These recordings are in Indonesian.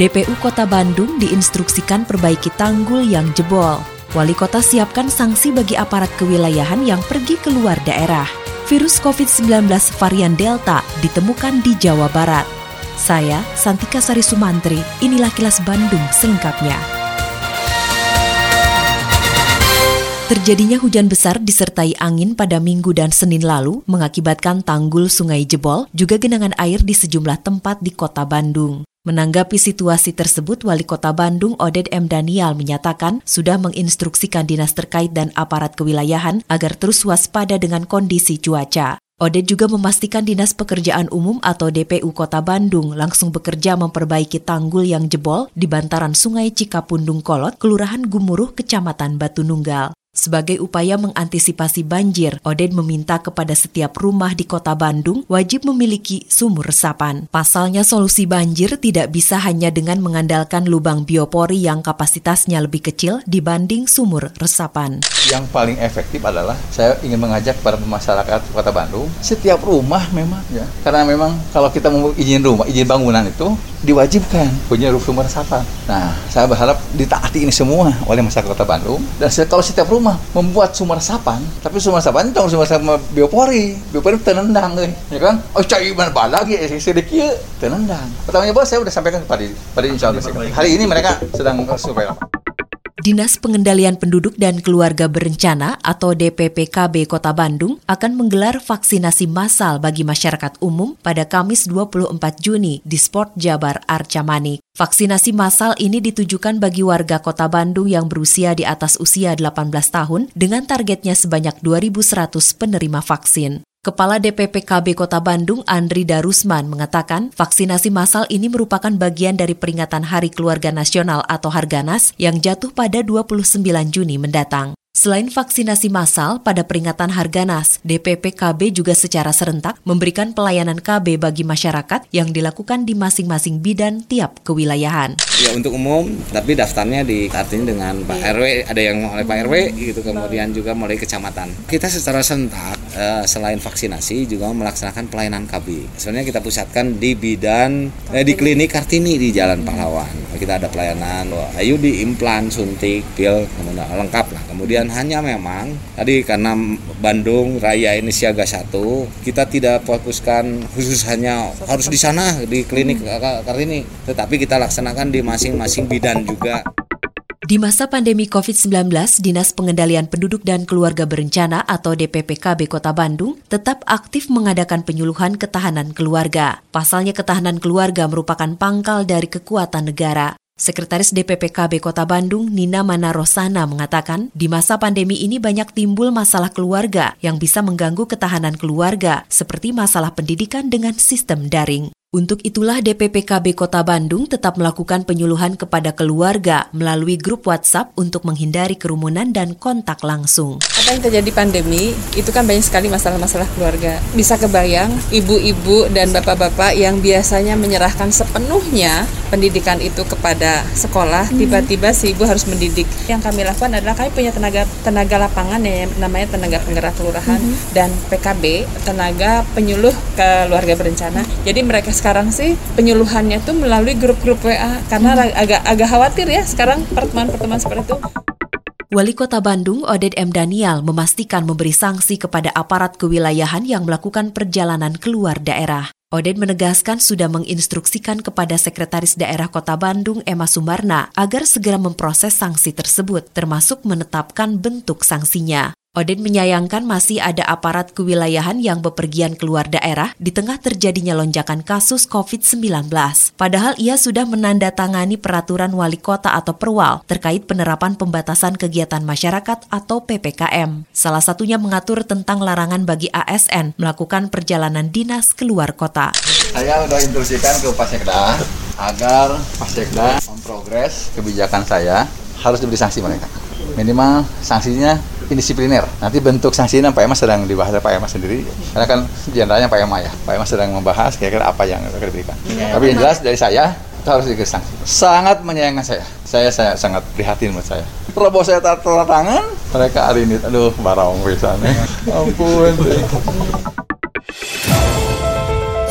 DPU Kota Bandung diinstruksikan perbaiki tanggul yang jebol. Wali kota siapkan sanksi bagi aparat kewilayahan yang pergi keluar daerah. Virus COVID-19 varian Delta ditemukan di Jawa Barat. Saya, Santika Sari Sumantri, inilah kilas Bandung selengkapnya. Terjadinya hujan besar disertai angin pada Minggu dan Senin lalu mengakibatkan tanggul sungai jebol, juga genangan air di sejumlah tempat di kota Bandung. Menanggapi situasi tersebut, Wali Kota Bandung Oded M. Daniel menyatakan sudah menginstruksikan dinas terkait dan aparat kewilayahan agar terus waspada dengan kondisi cuaca. Oded juga memastikan Dinas Pekerjaan Umum atau DPU Kota Bandung langsung bekerja memperbaiki tanggul yang jebol di bantaran Sungai Cikapundung Kolot, Kelurahan Gumuruh, Kecamatan Batu Nunggal. Sebagai upaya mengantisipasi banjir, Oded meminta kepada setiap rumah di kota Bandung wajib memiliki sumur resapan. Pasalnya solusi banjir tidak bisa hanya dengan mengandalkan lubang biopori yang kapasitasnya lebih kecil dibanding sumur resapan. Yang paling efektif adalah saya ingin mengajak para masyarakat kota Bandung, setiap rumah memang ya, karena memang kalau kita mau izin rumah, izin bangunan itu diwajibkan punya sumur resapan. Nah, saya berharap ditaati ini semua oleh masyarakat kota Bandung dan kalau setiap rumah rumah membuat sumur resapan tapi sumur resapan itu sumur resapan biopori biopori tenendang eh. ya kan? Oh cai mana bala lagi eh, sedikit tenendang. Pertamanya bos saya sudah sampaikan kepada pada insya Allah. Hari ini mereka sedang supaya Dinas Pengendalian Penduduk dan Keluarga Berencana atau DPPKB Kota Bandung akan menggelar vaksinasi massal bagi masyarakat umum pada Kamis 24 Juni di Sport Jabar Arca Manik. Vaksinasi massal ini ditujukan bagi warga Kota Bandung yang berusia di atas usia 18 tahun dengan targetnya sebanyak 2.100 penerima vaksin. Kepala DPP KB Kota Bandung, Andri Darusman, mengatakan vaksinasi massal ini merupakan bagian dari peringatan Hari Keluarga Nasional atau Harganas yang jatuh pada 29 Juni mendatang. Selain vaksinasi massal, pada peringatan Harganas, DPP KB juga secara serentak memberikan pelayanan KB bagi masyarakat yang dilakukan di masing-masing bidan tiap kewilayahan. Ya untuk umum, tapi daftarnya di artinya dengan Pak RW, ada yang oleh Pak RW gitu, kemudian juga mulai kecamatan. Kita secara serentak eh, selain vaksinasi juga melaksanakan pelayanan KB. Sebenarnya kita pusatkan di bidan eh, di klinik Kartini di Jalan Pahlawan. Kita ada pelayanan ayu di implan, suntik, pil, kemudian lengkap lah. Kemudian hanya memang tadi karena Bandung Raya ini siaga satu kita tidak fokuskan khusus hanya harus di sana di klinik Kartini tetapi kita laksanakan di masing-masing bidan juga. Di masa pandemi COVID-19, Dinas Pengendalian Penduduk dan Keluarga Berencana atau DPPKB Kota Bandung tetap aktif mengadakan penyuluhan ketahanan keluarga. Pasalnya ketahanan keluarga merupakan pangkal dari kekuatan negara. Sekretaris DPPKB Kota Bandung, Nina Mana Rosana, mengatakan, di masa pandemi ini banyak timbul masalah keluarga yang bisa mengganggu ketahanan keluarga, seperti masalah pendidikan dengan sistem daring. Untuk itulah DPPKB Kota Bandung tetap melakukan penyuluhan kepada keluarga melalui grup WhatsApp untuk menghindari kerumunan dan kontak langsung. Apa yang terjadi pandemi itu kan banyak sekali masalah-masalah keluarga. Bisa kebayang ibu-ibu dan bapak-bapak yang biasanya menyerahkan sepenuhnya pendidikan itu kepada sekolah, hmm. tiba-tiba si ibu harus mendidik. Yang kami lakukan adalah kami punya tenaga tenaga lapangan ya namanya tenaga penggerak kelurahan hmm. dan PKB, tenaga penyuluh keluarga berencana. Jadi mereka sekarang sih penyuluhannya tuh melalui grup-grup WA karena hmm. agak agak khawatir ya sekarang pertemuan-pertemuan seperti itu. Wali Kota Bandung Oded M. Daniel memastikan memberi sanksi kepada aparat kewilayahan yang melakukan perjalanan keluar daerah. Oded menegaskan sudah menginstruksikan kepada Sekretaris Daerah Kota Bandung Emma Sumarna agar segera memproses sanksi tersebut, termasuk menetapkan bentuk sanksinya. Odin menyayangkan masih ada aparat kewilayahan yang bepergian keluar daerah di tengah terjadinya lonjakan kasus COVID-19. Padahal ia sudah menandatangani peraturan wali kota atau perwal terkait penerapan pembatasan kegiatan masyarakat atau PPKM. Salah satunya mengatur tentang larangan bagi ASN melakukan perjalanan dinas keluar kota. Saya sudah instruksikan ke Pak Sekda agar Pak Sekda memprogres kebijakan saya harus diberi sanksi mereka. Minimal sanksinya indisipliner. Nanti bentuk sanksinya Pak Emas sedang dibahas Pak Emas sendiri. Karena kan jenderalnya Pak Emas ya. Pak Emas sedang membahas kira-kira apa yang akan diberikan. Ya, Tapi yang jelas dari saya itu harus diberi sanksi. Sangat menyayangkan saya. Saya saya sangat prihatin menurut saya. Robo saya tata tangan, mereka hari ini, aduh, barang pisan. Ampun.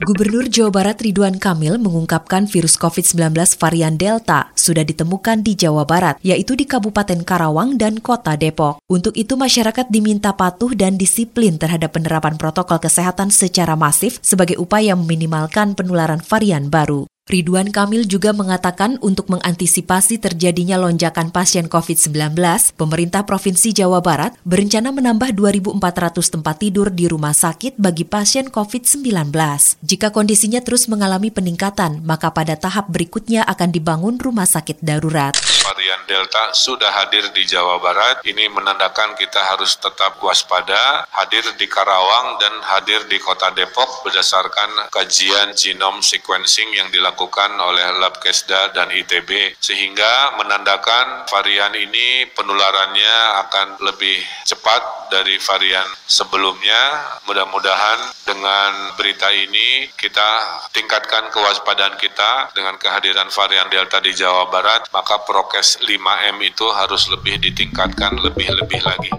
Gubernur Jawa Barat Ridwan Kamil mengungkapkan virus COVID-19 varian Delta sudah ditemukan di Jawa Barat, yaitu di Kabupaten Karawang dan Kota Depok. Untuk itu masyarakat diminta patuh dan disiplin terhadap penerapan protokol kesehatan secara masif sebagai upaya meminimalkan penularan varian baru. Ridwan Kamil juga mengatakan untuk mengantisipasi terjadinya lonjakan pasien COVID-19, pemerintah Provinsi Jawa Barat berencana menambah 2.400 tempat tidur di rumah sakit bagi pasien COVID-19. Jika kondisinya terus mengalami peningkatan, maka pada tahap berikutnya akan dibangun rumah sakit darurat. Varian Delta sudah hadir di Jawa Barat, ini menandakan kita harus tetap waspada, hadir di Karawang dan hadir di Kota Depok berdasarkan kajian genome sequencing yang dilakukan dilakukan oleh Labkesda dan ITB sehingga menandakan varian ini penularannya akan lebih cepat dari varian sebelumnya. Mudah-mudahan dengan berita ini kita tingkatkan kewaspadaan kita dengan kehadiran varian Delta di Jawa Barat, maka prokes 5M itu harus lebih ditingkatkan lebih-lebih lagi.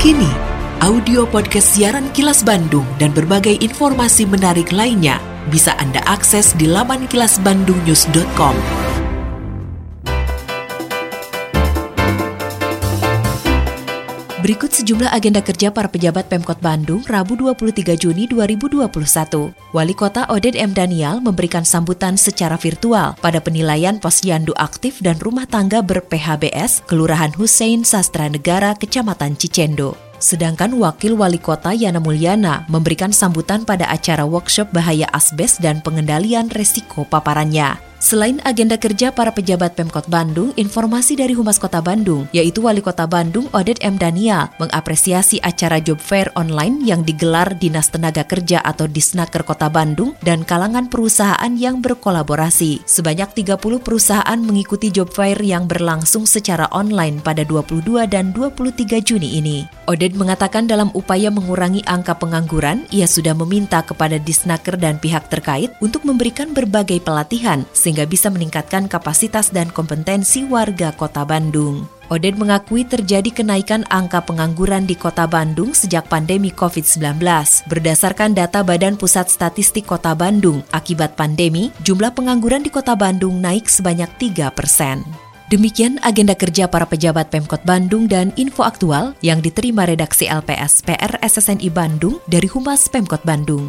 Kini, audio podcast siaran Kilas Bandung dan berbagai informasi menarik lainnya bisa Anda akses di laman kilasbandungnews.com. Berikut sejumlah agenda kerja para pejabat Pemkot Bandung Rabu 23 Juni 2021. Wali Kota Oded M. Daniel memberikan sambutan secara virtual pada penilaian posyandu aktif dan rumah tangga ber-PHBS Kelurahan Hussein Sastra Negara, Kecamatan Cicendo. Sedangkan Wakil Wali Kota Yana Mulyana memberikan sambutan pada acara workshop bahaya asbes dan pengendalian resiko paparannya. Selain agenda kerja para pejabat Pemkot Bandung, informasi dari Humas Kota Bandung, yaitu Wali Kota Bandung Odet M. Daniel, mengapresiasi acara job fair online yang digelar Dinas Tenaga Kerja atau Disnaker Kota Bandung dan kalangan perusahaan yang berkolaborasi. Sebanyak 30 perusahaan mengikuti job fair yang berlangsung secara online pada 22 dan 23 Juni ini. Odet mengatakan dalam upaya mengurangi angka pengangguran, ia sudah meminta kepada Disnaker dan pihak terkait untuk memberikan berbagai pelatihan bisa meningkatkan kapasitas dan kompetensi warga kota Bandung. Oded mengakui terjadi kenaikan angka pengangguran di kota Bandung sejak pandemi COVID-19. Berdasarkan data Badan Pusat Statistik Kota Bandung, akibat pandemi, jumlah pengangguran di kota Bandung naik sebanyak 3 persen. Demikian agenda kerja para pejabat Pemkot Bandung dan info aktual yang diterima redaksi LPS PR SSNI Bandung dari Humas Pemkot Bandung.